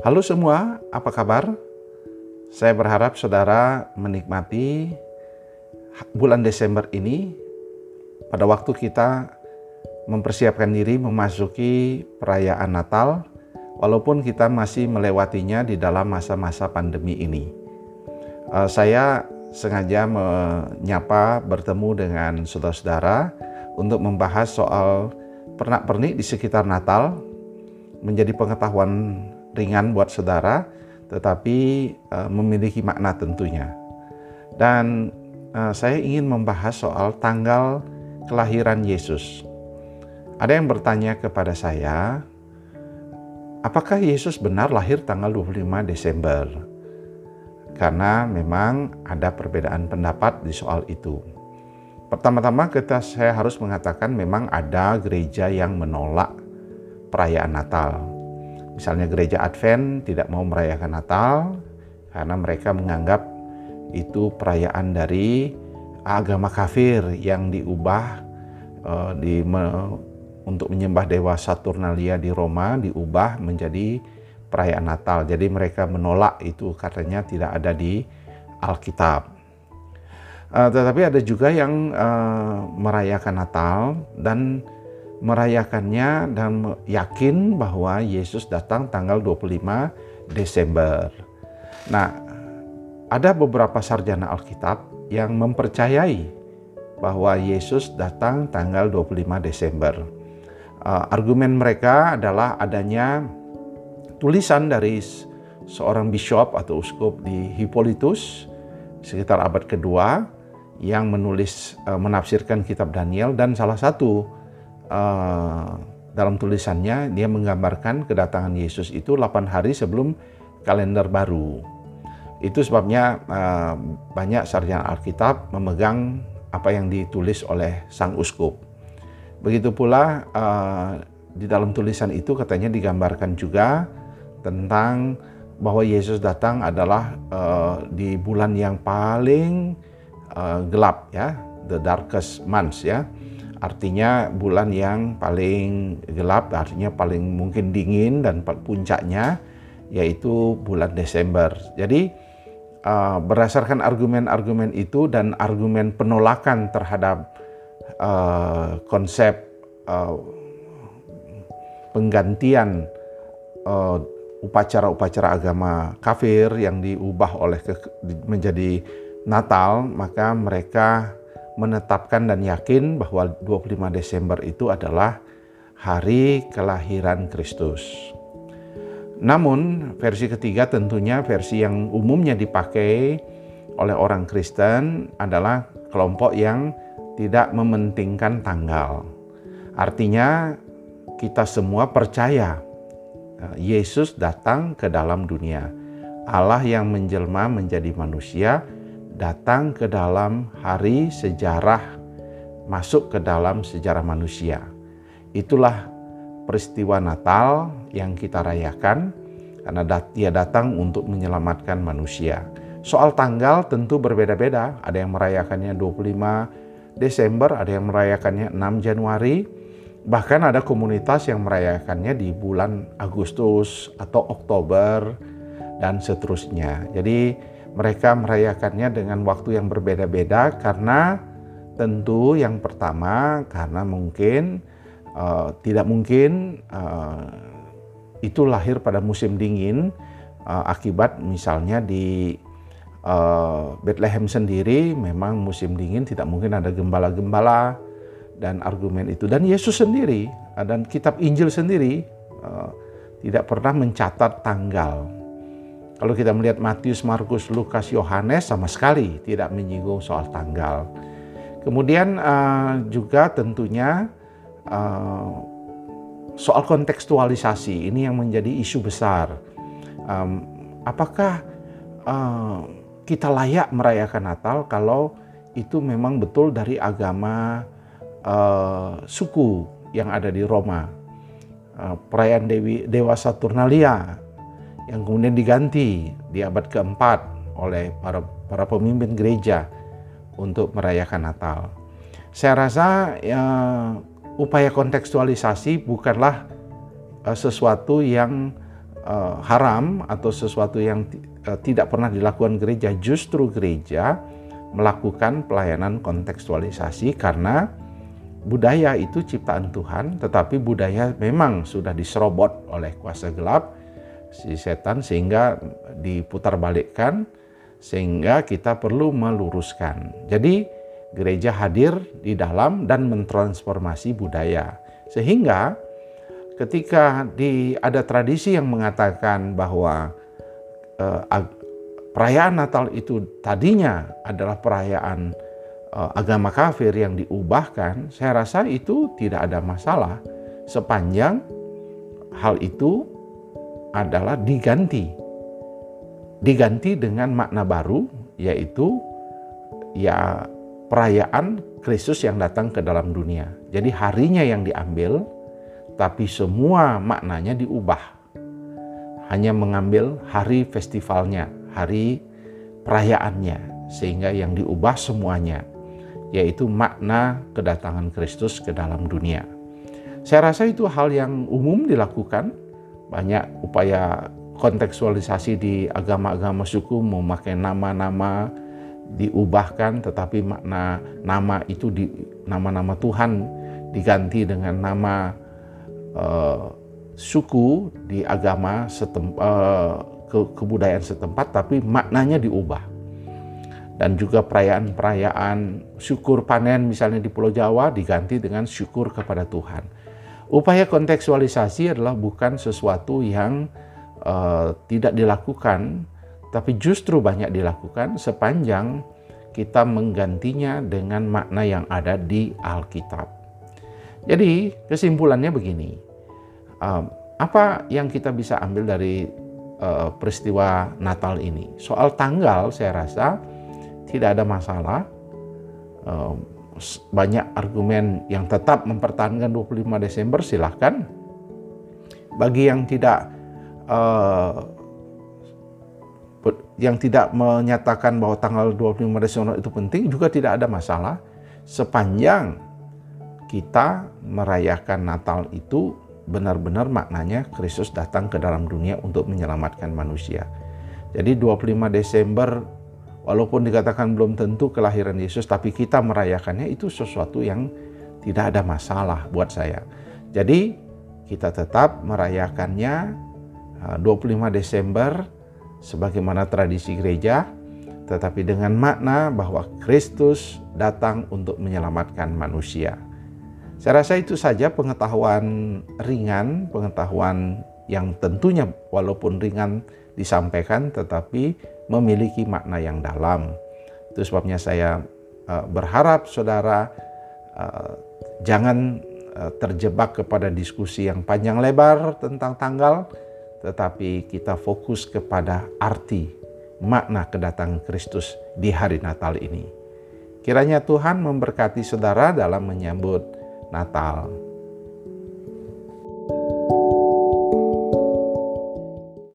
Halo semua, apa kabar? Saya berharap saudara menikmati bulan Desember ini pada waktu kita mempersiapkan diri memasuki perayaan Natal walaupun kita masih melewatinya di dalam masa-masa pandemi ini. Uh, saya sengaja menyapa bertemu dengan saudara-saudara untuk membahas soal pernak-pernik di sekitar Natal menjadi pengetahuan ringan buat saudara, tetapi uh, memiliki makna tentunya. Dan uh, saya ingin membahas soal tanggal kelahiran Yesus. Ada yang bertanya kepada saya, apakah Yesus benar lahir tanggal 25 Desember? Karena memang ada perbedaan pendapat di soal itu. Pertama-tama kita saya harus mengatakan memang ada gereja yang menolak perayaan Natal Misalnya gereja Advent tidak mau merayakan Natal karena mereka menganggap itu perayaan dari agama kafir yang diubah uh, di me, untuk menyembah dewa Saturnalia di Roma diubah menjadi perayaan Natal. Jadi mereka menolak itu katanya tidak ada di Alkitab. Uh, tetapi ada juga yang uh, merayakan Natal dan merayakannya dan yakin bahwa Yesus datang tanggal 25 Desember. Nah, ada beberapa sarjana Alkitab yang mempercayai bahwa Yesus datang tanggal 25 Desember. Uh, argumen mereka adalah adanya tulisan dari seorang bishop atau uskup di Hippolytus sekitar abad kedua yang menulis uh, menafsirkan kitab Daniel dan salah satu uh, dalam tulisannya dia menggambarkan kedatangan Yesus itu 8 hari sebelum kalender baru. Itu sebabnya uh, banyak sarjana Alkitab memegang apa yang ditulis oleh sang uskup. Begitu pula uh, di dalam tulisan itu katanya digambarkan juga tentang bahwa Yesus datang adalah uh, di bulan yang paling uh, gelap ya, the darkest months ya artinya bulan yang paling gelap, artinya paling mungkin dingin dan puncaknya yaitu bulan Desember. Jadi uh, berdasarkan argumen-argumen itu dan argumen penolakan terhadap uh, konsep uh, penggantian upacara-upacara agama kafir yang diubah oleh ke, menjadi Natal, maka mereka menetapkan dan yakin bahwa 25 Desember itu adalah hari kelahiran Kristus. Namun versi ketiga tentunya versi yang umumnya dipakai oleh orang Kristen adalah kelompok yang tidak mementingkan tanggal. Artinya kita semua percaya eh, Yesus datang ke dalam dunia. Allah yang menjelma menjadi manusia datang ke dalam hari sejarah, masuk ke dalam sejarah manusia. Itulah peristiwa Natal yang kita rayakan karena dia datang untuk menyelamatkan manusia. Soal tanggal tentu berbeda-beda, ada yang merayakannya 25 Desember, ada yang merayakannya 6 Januari, bahkan ada komunitas yang merayakannya di bulan Agustus atau Oktober dan seterusnya. Jadi mereka merayakannya dengan waktu yang berbeda-beda karena tentu yang pertama karena mungkin uh, tidak mungkin uh, itu lahir pada musim dingin uh, akibat misalnya di uh, Bethlehem sendiri memang musim dingin tidak mungkin ada gembala-gembala dan argumen itu. Dan Yesus sendiri dan kitab Injil sendiri uh, tidak pernah mencatat tanggal kalau kita melihat Matius, Markus, Lukas, Yohanes sama sekali tidak menyinggung soal tanggal. Kemudian uh, juga tentunya uh, soal kontekstualisasi ini yang menjadi isu besar. Um, apakah uh, kita layak merayakan Natal kalau itu memang betul dari agama uh, suku yang ada di Roma? Uh, perayaan Dewi Dewa Saturnalia yang kemudian diganti di abad keempat oleh para para pemimpin gereja untuk merayakan Natal. Saya rasa ya, upaya kontekstualisasi bukanlah uh, sesuatu yang uh, haram atau sesuatu yang uh, tidak pernah dilakukan gereja, justru gereja melakukan pelayanan kontekstualisasi karena budaya itu ciptaan Tuhan, tetapi budaya memang sudah diserobot oleh kuasa gelap si setan sehingga diputarbalikkan sehingga kita perlu meluruskan. Jadi gereja hadir di dalam dan mentransformasi budaya. Sehingga ketika di ada tradisi yang mengatakan bahwa eh, perayaan Natal itu tadinya adalah perayaan eh, agama kafir yang diubahkan, saya rasa itu tidak ada masalah sepanjang hal itu adalah diganti. Diganti dengan makna baru yaitu ya perayaan Kristus yang datang ke dalam dunia. Jadi harinya yang diambil tapi semua maknanya diubah. Hanya mengambil hari festivalnya, hari perayaannya sehingga yang diubah semuanya yaitu makna kedatangan Kristus ke dalam dunia. Saya rasa itu hal yang umum dilakukan banyak upaya kontekstualisasi di agama-agama suku memakai nama-nama diubahkan tetapi makna nama itu di nama-nama Tuhan diganti dengan nama uh, suku di agama setem, uh, ke, kebudayaan setempat tapi maknanya diubah. Dan juga perayaan-perayaan syukur panen misalnya di Pulau Jawa diganti dengan syukur kepada Tuhan Upaya kontekstualisasi adalah bukan sesuatu yang uh, tidak dilakukan, tapi justru banyak dilakukan sepanjang kita menggantinya dengan makna yang ada di Alkitab. Jadi kesimpulannya begini, uh, apa yang kita bisa ambil dari uh, peristiwa Natal ini? Soal tanggal saya rasa tidak ada masalah. Uh, banyak argumen yang tetap mempertahankan 25 Desember silahkan. Bagi yang tidak uh, yang tidak menyatakan bahwa tanggal 25 Desember itu penting juga tidak ada masalah sepanjang kita merayakan Natal itu benar-benar maknanya Kristus datang ke dalam dunia untuk menyelamatkan manusia. Jadi 25 Desember Walaupun dikatakan belum tentu kelahiran Yesus, tapi kita merayakannya itu sesuatu yang tidak ada masalah buat saya. Jadi kita tetap merayakannya 25 uh, Desember sebagaimana tradisi gereja, tetapi dengan makna bahwa Kristus datang untuk menyelamatkan manusia. Saya rasa itu saja pengetahuan ringan, pengetahuan yang tentunya walaupun ringan disampaikan tetapi memiliki makna yang dalam. Itu sebabnya saya uh, berharap saudara uh, jangan uh, terjebak kepada diskusi yang panjang lebar tentang tanggal, tetapi kita fokus kepada arti makna kedatangan Kristus di hari Natal ini. Kiranya Tuhan memberkati saudara dalam menyambut Natal.